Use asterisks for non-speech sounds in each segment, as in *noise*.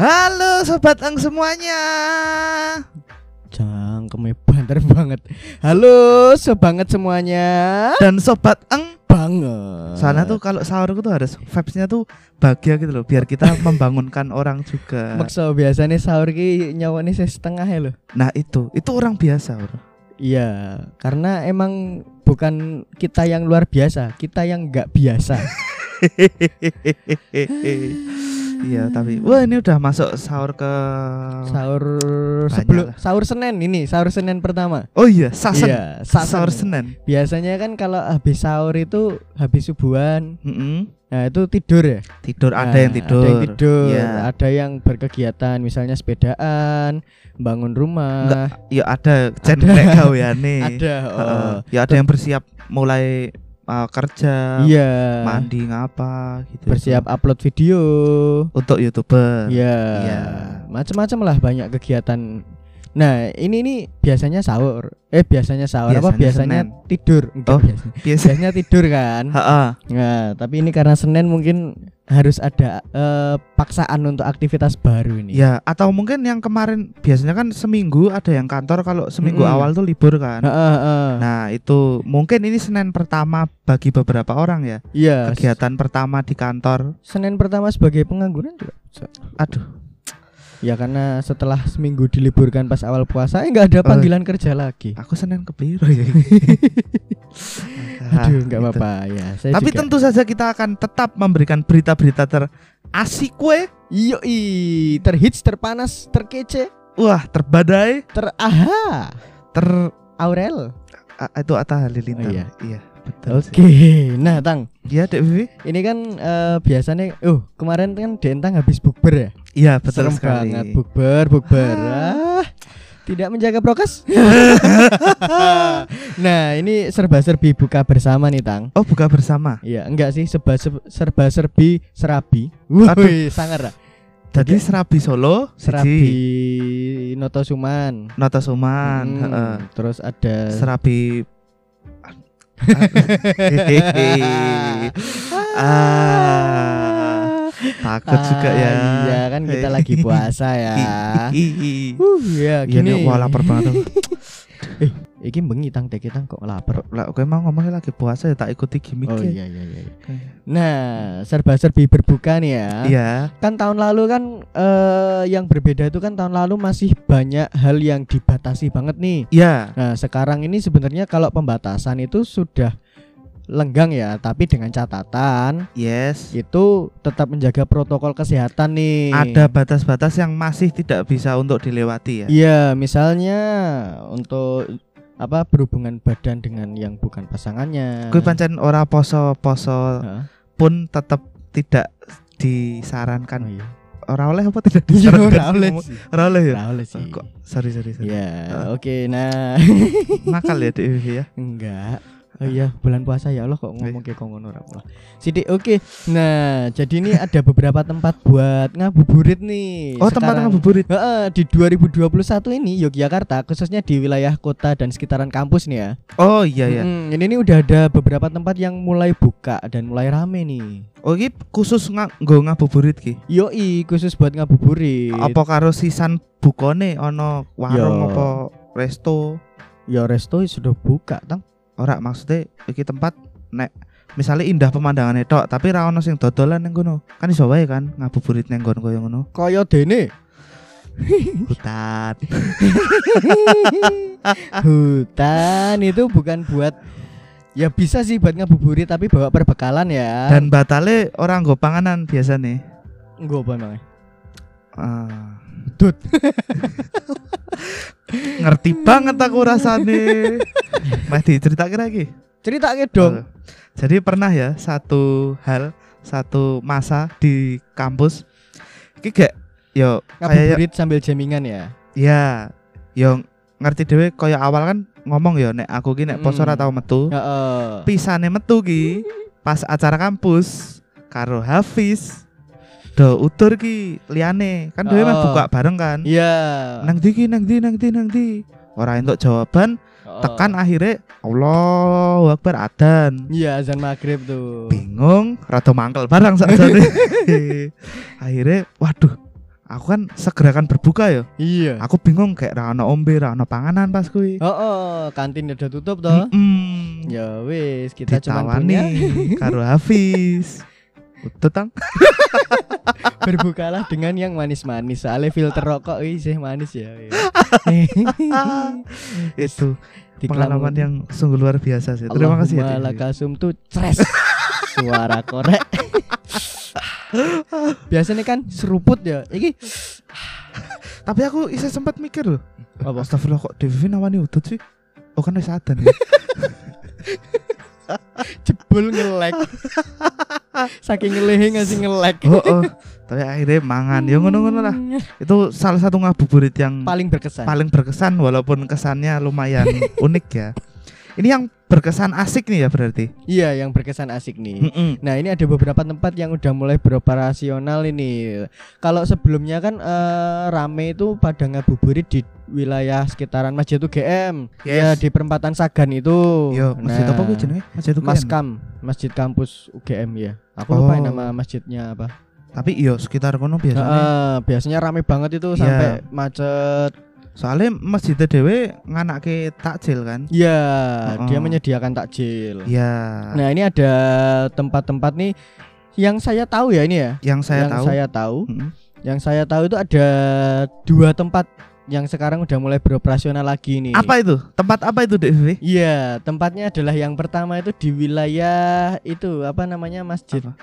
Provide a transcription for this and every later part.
Halo sobat ang semuanya. Cangkemnya banter banget. Halo, sebanget semuanya. Dan sobat ang Banget. Soalnya tuh kalau sahur tuh harus vibes-nya tuh bahagia gitu loh biar kita *laughs* membangunkan orang juga. Maksa biasanya sahur ki nyawane sih setengah ya loh. Nah, itu itu orang biasa, Bro. Iya, karena emang bukan kita yang luar biasa, kita yang nggak biasa. *laughs* Iya, tapi wah ini udah masuk sahur ke Sahur sebelum sahur Senin ini, sahur Senin pertama. Oh iya, sasen. Iya, sasen. Sahur Senin. Biasanya kan kalau habis sahur itu habis subuhan, Mm-mm. nah itu tidur ya. Tidur ada Nah, yang tidur. Ada yang tidur, Iya. ada yang berkegiatan misalnya sepedaan, bangun rumah. Enggak, ya ada jen Ada. nek gaweane. *laughs* Ada. Oh. Ya ada yang bersiap mulai uh, kerja, Iya. mandi ngapa gitu. Bersiap upload video. untuk YouTuber. Iya. Iya. Macam-macam lah banyak kegiatan. Nah, ini nih biasanya sahur. Eh, biasanya sahur apa Biasanya biasanya Senin. tidur. Enggak, Oh. biasanya. *laughs* Biasa. biasanya tidur kan. Heeh. Nah, tapi ini karena Senin mungkin harus ada eh, paksaan untuk aktivitas baru ini. Ya, atau mungkin yang kemarin biasanya kan seminggu ada yang kantor kalau seminggu Mm-mm. awal tuh libur kan. Heeh, heeh. Nah, itu mungkin ini Senin pertama bagi beberapa orang ya. Iya. Kegiatan pertama di kantor. Senin pertama sebagai pengangguran juga. Aduh. Ya karena setelah seminggu diliburkan pas awal puasa, eh nggak ada Oh. panggilan kerja lagi. Aku Senin kepiro ya. *laughs* Aduh, nggak gitu. apa-apa ya. Saya Tapi juga- tentu saja kita akan tetap memberikan berita-berita terasik kue. Yoi, terhits, terpanas, terkece, Wah, terbadai, teraha, ter Aurel. a- itu Atta Halilintar. Oh, iya. iya, betul. Oke, nah Tang, Iya, Dek Vivi. ini kan eh, biasanya, oh kemarin kan Dentang habis bukber ya, Iya, betul serem sekali. banget bukber, bukber. Ah, tidak menjaga prokes. *laughs* *laughs* nah ini serba-serbi buka bersama nih Tang. Oh, buka bersama. Iya, enggak sih serba serbi serabi. Wih, sangar. Jadi Serabi Solo, Serabi. Noto Suman. Nota Suman, Hmm, heeh. Terus ada Serabi *laughs* ah, takut juga ya. Iya kan kita lagi puasa ya. *laughs* Uh, ya Iya nih, gini. wah lapar banget aku. Eh, *laughs* iki bengi tang teh kita kok lapar. Lah, oke emang ngomongnya lagi puasa ya tak ikuti gimmick Oh ya. iya iya iya. Nah, serba-serbi berbuka nih ya. Iya. Kan tahun lalu kan eh yang berbeda itu kan tahun lalu masih banyak hal yang dibatasi banget nih. Iya. Nah, sekarang ini sebenarnya kalau pembatasan itu sudah lenggang ya, tapi dengan catatan Yes. itu tetap menjaga protokol kesehatan nih. Ada batas-batas yang masih tidak bisa untuk dilewati ya. Iya, misalnya untuk apa berhubungan badan dengan yang bukan pasangannya. Kuwi pancen ora poso-poso Heeh. pun tetap tidak Oh, disarankan. iya. Ora oleh apa tidak *laughs* Iya, disarankan? ora oleh. Ora oleh ya. Ora oleh sih. Oh, Kok sorry sorry sorry. Ya, oke. Nah, Nakal ya DWV ya. enggak. Oh iya, bulan puasa ya Allah kok ngomong kayak ngono ora Allah. Sidik, oke. Nah, jadi ini *laughs* ada beberapa tempat buat ngabuburit nih. Oh, tempat ngabuburit. Heeh, di 2021 ini Yogyakarta khususnya di wilayah kota dan sekitaran kampus nih ya. Oh iya ya. Mm, ini nih udah ada beberapa tempat yang mulai buka dan mulai rame nih. Oh khusus nga, nggo ngabuburit ki. Yoi, khusus buat ngabuburit. Apa karo sisan bukone ono warung Yo. apa resto? Ya resto sudah buka, Tang. Ora maksudnya iki tempat nek misalnya indah pemandangannya tok tapi ra ono sing dodolan ning kono. Kan iso wae kan ngabuburit ning nggon koyo ngono. Kaya dene. Hutan. *laughs* Hutan itu bukan buat ya bisa sih buat ngabuburit tapi bawa perbekalan ya. Dan batale orang nggo panganan biasa nih. enggak apa namanya? Ah. Dut. *laughs* Ngerti banget aku rasane. Meh diceritake lagi. Cerita dong. Jadi pernah ya satu hal satu masa di kampus iki gak yo kayak Ngabuburit sambil jamingan ya. ya yo ngerti dhewe kaya awal kan ngomong ya nek aku ki nek poso ora tau metu. Heeh. Pisane metu ki pas acara kampus karo Hafiz do utur ki liyane kan dhewe Oh. buka bareng kan. Iya. Nang ndi ki nang ndi nang ndi nang ndi. Ora entuk jawaban, Heeh. tekan akhirnya Allahu Akbar adan. Iya azan maghrib tuh. bingung rada mangkel barang sakjane *laughs* akhirnya waduh aku kan segerakan berbuka ya. Iya. Aku bingung kayak ra ono ombe, ra ono panganan pas kuwi. Oh, oh, kantin udah tutup toh. Mm-mm. Ya wis, kita cuma punya karo Hafiz. *laughs* Utut tang. *laughs* berbukalah dengan yang manis-manis. Soalnya filter rokok sih manis ya. *laughs* Itu pengalaman yang sungguh luar biasa sih. Terima kasih ya. Lakasum tuh tres. Suara korek. Biasanya kan seruput ya. Iki Tapi aku isa sempat mikir loh. apa? Astagfirullah kok Devi nawani utut sih? Oh kan wis adan ya. Jebul ngelek. *laughs* *laughs* Saking ngelehe ngasih ngelek. *laughs* oh, oh. Tapi akhirnya mangan ya ngono-ngono lah. Itu salah satu ngabuburit yang Paling berkesan. paling berkesan walaupun kesannya lumayan *laughs* unik ya. Ini yang berkesan asik nih ya berarti. Iya, yang berkesan asik nih. Mm-mm. Nah ini ada beberapa tempat yang udah mulai beroperasional ini. Kalau sebelumnya kan eh, rame itu pada ngabuburit di wilayah sekitaran Masjid UGM, ya Yes. di perempatan Sagan itu. Yo, masjid Nah, apa kuwi jenenge? Masjid UGM. Maskam, Masjid Kampus UGM ya. Aku lupa Oh. nama masjidnya apa. Tapi iyo sekitar kono biasanya. Heeh, biasanya rame banget itu Iya. sampai macet. Soalnya masjid dhewe nganake takjil kan. Iya, dia Heeh. menyediakan takjil. Iya. Nah ini ada tempat-tempat nih yang saya tahu ya ini ya. yang saya yang tahu. saya tahu Mm-mm. Yang saya tahu itu ada dua tempat yang sekarang udah mulai beroperasional lagi nih. Apa itu? Tempat apa itu, Devi? Iya, tempatnya adalah yang pertama itu di wilayah itu apa namanya masjid Apa?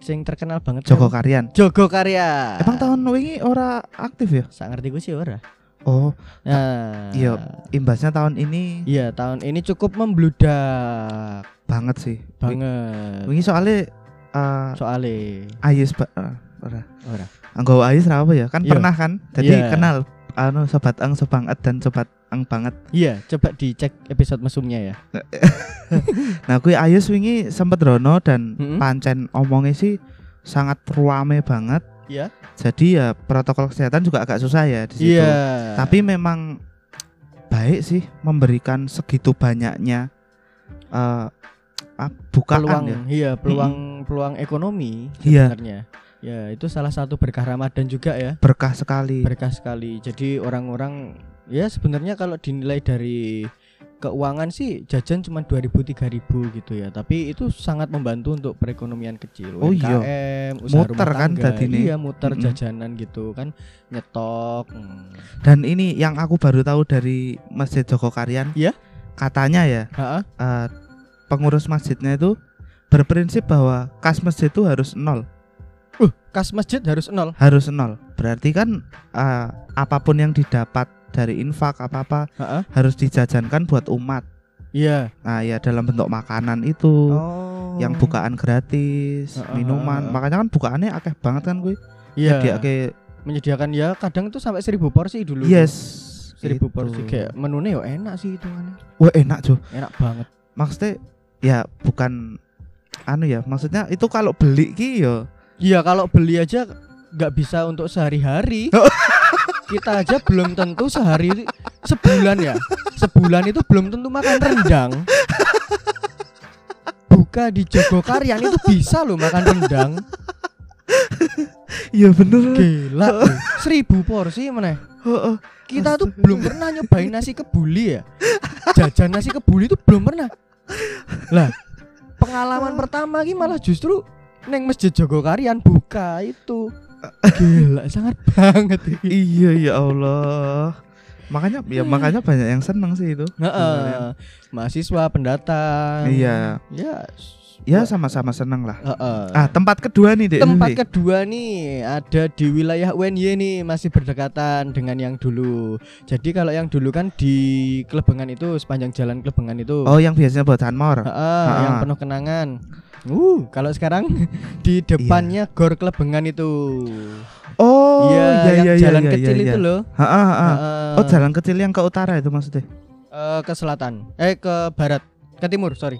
sing terkenal banget. Joko kan? Karyan. Jogokarya. Emang tahun wingi ora aktif ya? Sak ngerti gue sih ora. Oh, Nah, iya. imbasnya tahun ini Iya, tahun ini cukup membludak banget sih. banget. Wingi soalnya eh Soalnya Ayus ba- eh, ora. Ora. Anggo Ayus apa ya? Kan Iya. pernah kan? Jadi Iya. kenal anu sobat ang sebanget dan sobat ang banget. iya, coba dicek episode mesumnya ya. *laughs* Nah, kuwi Ayus wingi sempet rono dan Mm-mm. pancen omongnya sih sangat ruame banget. Iya. Jadi ya protokol kesehatan juga agak susah ya di situ. Iya. Tapi memang baik sih memberikan segitu banyaknya eh ah, bukaan peluang ya. iya peluang peluang ekonomi Iya. sebenarnya ya itu salah satu berkah Ramadan juga ya Berkah sekali. berkah sekali jadi orang-orang ya sebenarnya kalau dinilai dari keuangan sih jajan cuma 2000 3000 gitu ya tapi itu sangat membantu untuk perekonomian kecil Oh iya. UMKM usaha Muter rumah kan tangga. dadine. iya muter Mm-mm. jajanan gitu kan nyetok hmm. Dan ini yang aku baru tahu dari Masjid Joko Karyan. Iya. Katanya ya Ha-ha. eh, pengurus masjidnya itu berprinsip bahwa kas masjid itu harus nol, uh kas masjid harus nol harus nol. Berarti kan eh, apa pun yang didapat dari infak apa apa Ha-ha. harus dijajankan buat umat. iya Nah ya dalam bentuk makanan itu. oh yang bukaan gratis, Heeh, minuman. Makanya kan bukaannya akeh banget kan gue. iya Nyediake menyediakan ya kadang itu sampai seribu porsi dulu yes. seribu itu. porsi kayak menunya yo enak sih itu Wah, enak, Jo. enak banget Maksudnya ya bukan anu ya, maksudnya itu kalau beli ki yo iya kalau beli aja nggak bisa untuk sehari-hari *laughs* kita aja belum tentu sehari sebulan ya. Sebulan itu belum tentu makan rendang. Buka di Jogokaryan itu bisa loh makan rendang. Iya bener. gila loh. seribu porsi mana Heeh. kita tuh belum pernah nyobain nasi kebuli ya. Jajan nasi kebuli itu belum pernah. Lah pengalaman pertama ini malah justru neng masjid Jogokaryan buka itu gila sangat banget. Iya ya Allah. Makanya ya makanya banyak yang seneng sih itu. Heeh. mahasiswa pendatang Iya. ya Ya sama-sama seneng lah. heeh. Ah, tempat kedua nih, Dek. Tempat kedua nih ada di wilayah UNY nih masih berdekatan dengan yang dulu. Jadi kalau yang dulu kan di Klebengan itu sepanjang jalan Klebengan itu. Oh, yang biasanya buat Hanmor. Heeh, Ha-ha. yang penuh kenangan. Uh, kalau sekarang *laughs* di depannya Gor Klebengan itu. Oh, Iya, iya yang iya jalan iya, kecil iya, itu iya. loh. Ha-ha, ha-ha. Heeh. Oh, jalan kecil yang ke utara itu maksudnya. Eh, ke selatan. Eh ke barat. Ke timur, sorry.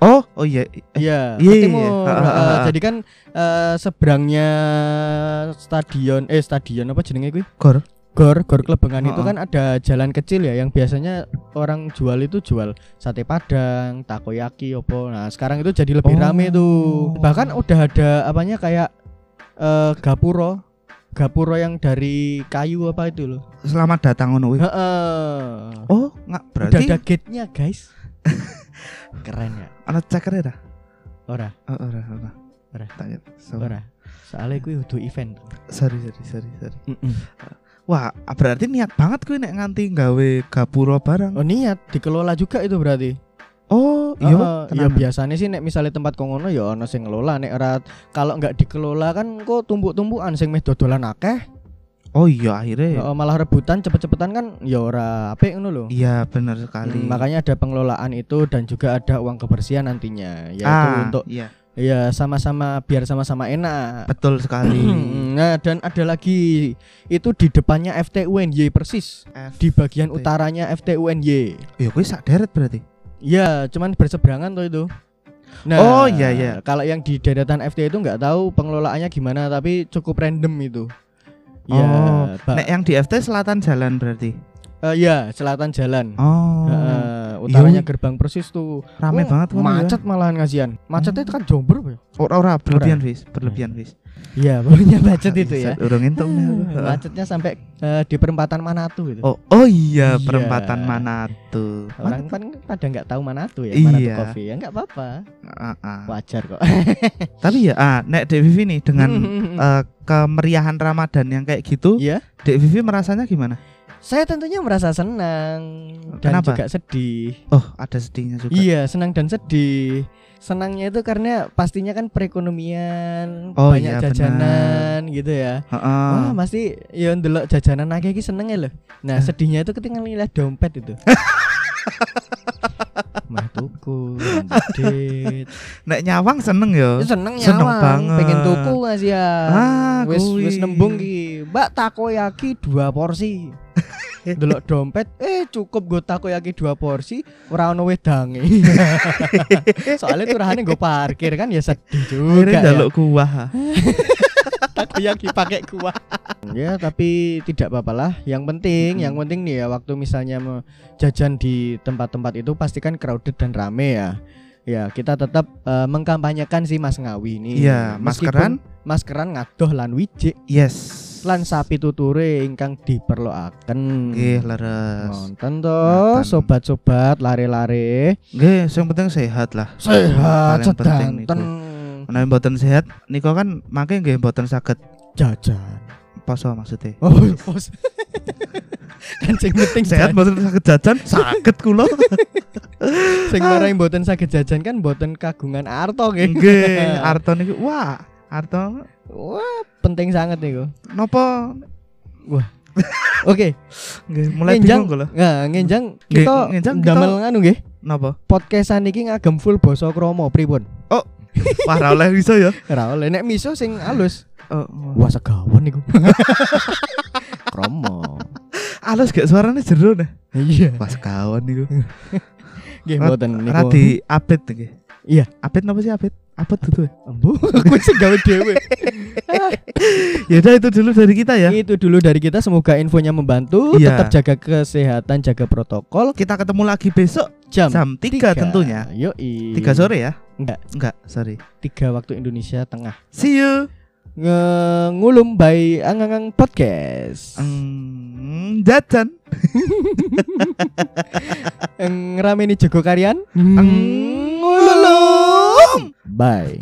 Oh, oh iya. Iya, iya, ke iya. timur. Ha, Heeh, ha. jadi kan eh, seberangnya stadion eh stadion apa jenenge kuwi? Gor. Gor, Gor Klebengan itu Ha, ha. kan ada jalan kecil ya yang biasanya orang jual itu jual sate padang, takoyaki opo. Nah, sekarang itu jadi lebih Oh. rame tuh. Bahkan udah ada apanya kayak eh gapuro. gapura yang dari kayu apa itu loh. Selamat datang ngono kuwi. Heeh. Oh, nggak Udah berarti ada gate-nya, guys. Keren ya. ana cekernya dah. Ora, Oh, ora, ora. Ora. Tanya. So, ora. Soalnya kuwi udah event. sorry, sorry, sorry, sorry. Mm-mm. Wah, berarti niat banget kuwi nek nganti gawe gapura barang. Oh niat dikelola juga itu berarti. Oh, iya. ya tenan. biasanya sih nek misalnya tempat kok ngono ya ono sing ngelola nek ora kalau nggak dikelola kan kok tumpuk-tumpukan sing meh dodolan akeh Oh iya, akhirnya. Heeh, malah rebutan cepet-cepetan kan ya ora apik ngono lho. Iya, benar sekali. Hmm, makanya ada pengelolaan itu dan juga ada uang kebersihan nantinya yaitu ah, untuk iya, ya sama-sama biar sama-sama enak. betul sekali. *clears throat* nah, dan ada lagi itu di depannya FTUNY persis. Di bagian FT. utaranya FTUNY. Ya kuwi sak deret berarti. Ya, cuman berseberangan tuh itu. Nah, Oh, iya, iya. Kalau yang di deretan FT itu nggak tahu pengelolaannya gimana, tapi cukup random itu. Ya, Oh. Nek yang di FT selatan jalan berarti. Eh, ya, selatan jalan. Oh. Heeh, utaranya Iya, gerbang persis tuh. Rame Oh, banget ya. Macet malahan kasihan. Macetnya itu kan jombor Pak. Ora ora berlebihan wis, berlebihan wis. Iya, pokoknya *laughs* macet itu ya. Urung entuk. *laughs* Macetnya sampai eh, di perempatan Manatu gitu. Oh, oh iya, Iya. perempatan Manado. Orang kan pada nggak tahu Manatu ya, Manatu Iya. Coffee ya nggak apa-apa, Ah, ah. wajar kok. *laughs* Tapi ya, ah, Nek Dek Vivi nih dengan eh, kemeriahan Ramadan yang kayak gitu, Iya. Dek Vivi merasanya gimana? Saya tentunya merasa senang dan Kenapa? juga sedih. Oh, ada sedihnya juga. Iya, senang dan sedih. Senangnya itu karena pastinya kan perekonomian, Oh, banyak iya, jajanan gitu ya. Heeh. Wah, pasti ya ndelok jajanan akeh iki seneng ya loh. Nah, Eh. sedihnya itu ketika ngelihat dompet itu. *laughs* Mah tuku. Nek nyawang seneng ya. Seneng Seneng nyawang, banget. pengen tuku Mas ya. Ah, wis wis nembung ki. Mbak takoyaki dua porsi. *laughs* Delok dompet, eh cukup gue takoyaki dua porsi, ora ono wedange. *laughs* Soalnya turahane gue parkir kan ya sedih juga. Akhirnya ya. jaluk kuah. *laughs* takoyaki pakai kuah. ya, tapi tidak apa-apa lah. Yang penting, Mm-mm. yang penting nih ya waktu misalnya jajan di tempat-tempat itu pastikan crowded dan rame ya. Ya, kita tetap eh, mengkampanyekan si Mas Ngawi ini. Iya, maskeran. Maskeran ngadoh lan wijik Yes. lan sapi tuture ingkang diperloaken. Nggih, leres. Nonton to, sobat-sobat lare-lare. Nggih, sing penting sehat lah. Sehat Paling penting sedanten. Nek mboten sehat, niku kan make nggih mboten saged Jajan. poso maksudnya. Oh, bos. *laughs* kan sing penting Sehat mboten saged jajan, saged kula. *laughs* Sing marai mboten saged jajan kan mboten kagungan arto nggih. Nggih, *laughs* Arto niku wah, Arto Wah, penting sangat niku. napa *laughs* Oke, nggih mulai Ngenjang. bingung kula. nah ngenjang kita ngenjang kita- damel nganu nggih. Napa? Podcastan iki ngagem full basa krama pripun? Wah, ra oleh iso ya. *laughs* Ora oleh nek miso sing halus. Oh, Wah, segawan niku. *laughs* Krama. alus gak suaranya jero nah. Iya. Pas kawan niku. Nggih Rat- mboten niku. Ra di update nggih. Iya. Update napa sih update? Apa tuh? Embu, *laughs* aku gawe dhewe. *laughs* Ya udah itu dulu dari kita ya. Itu dulu dari kita semoga infonya membantu, Iya. tetap jaga kesehatan, jaga protokol. Kita ketemu lagi besok Jam, jam 3 tentunya. Yoi. 3 sore ya? Enggak, Enggak, sorry. 3 waktu Indonesia Tengah. See you. Nge- ngulum by Angangang Podcast. Mm, jajan. *laughs* Ngerameni jago karian. Ngulum. Bye.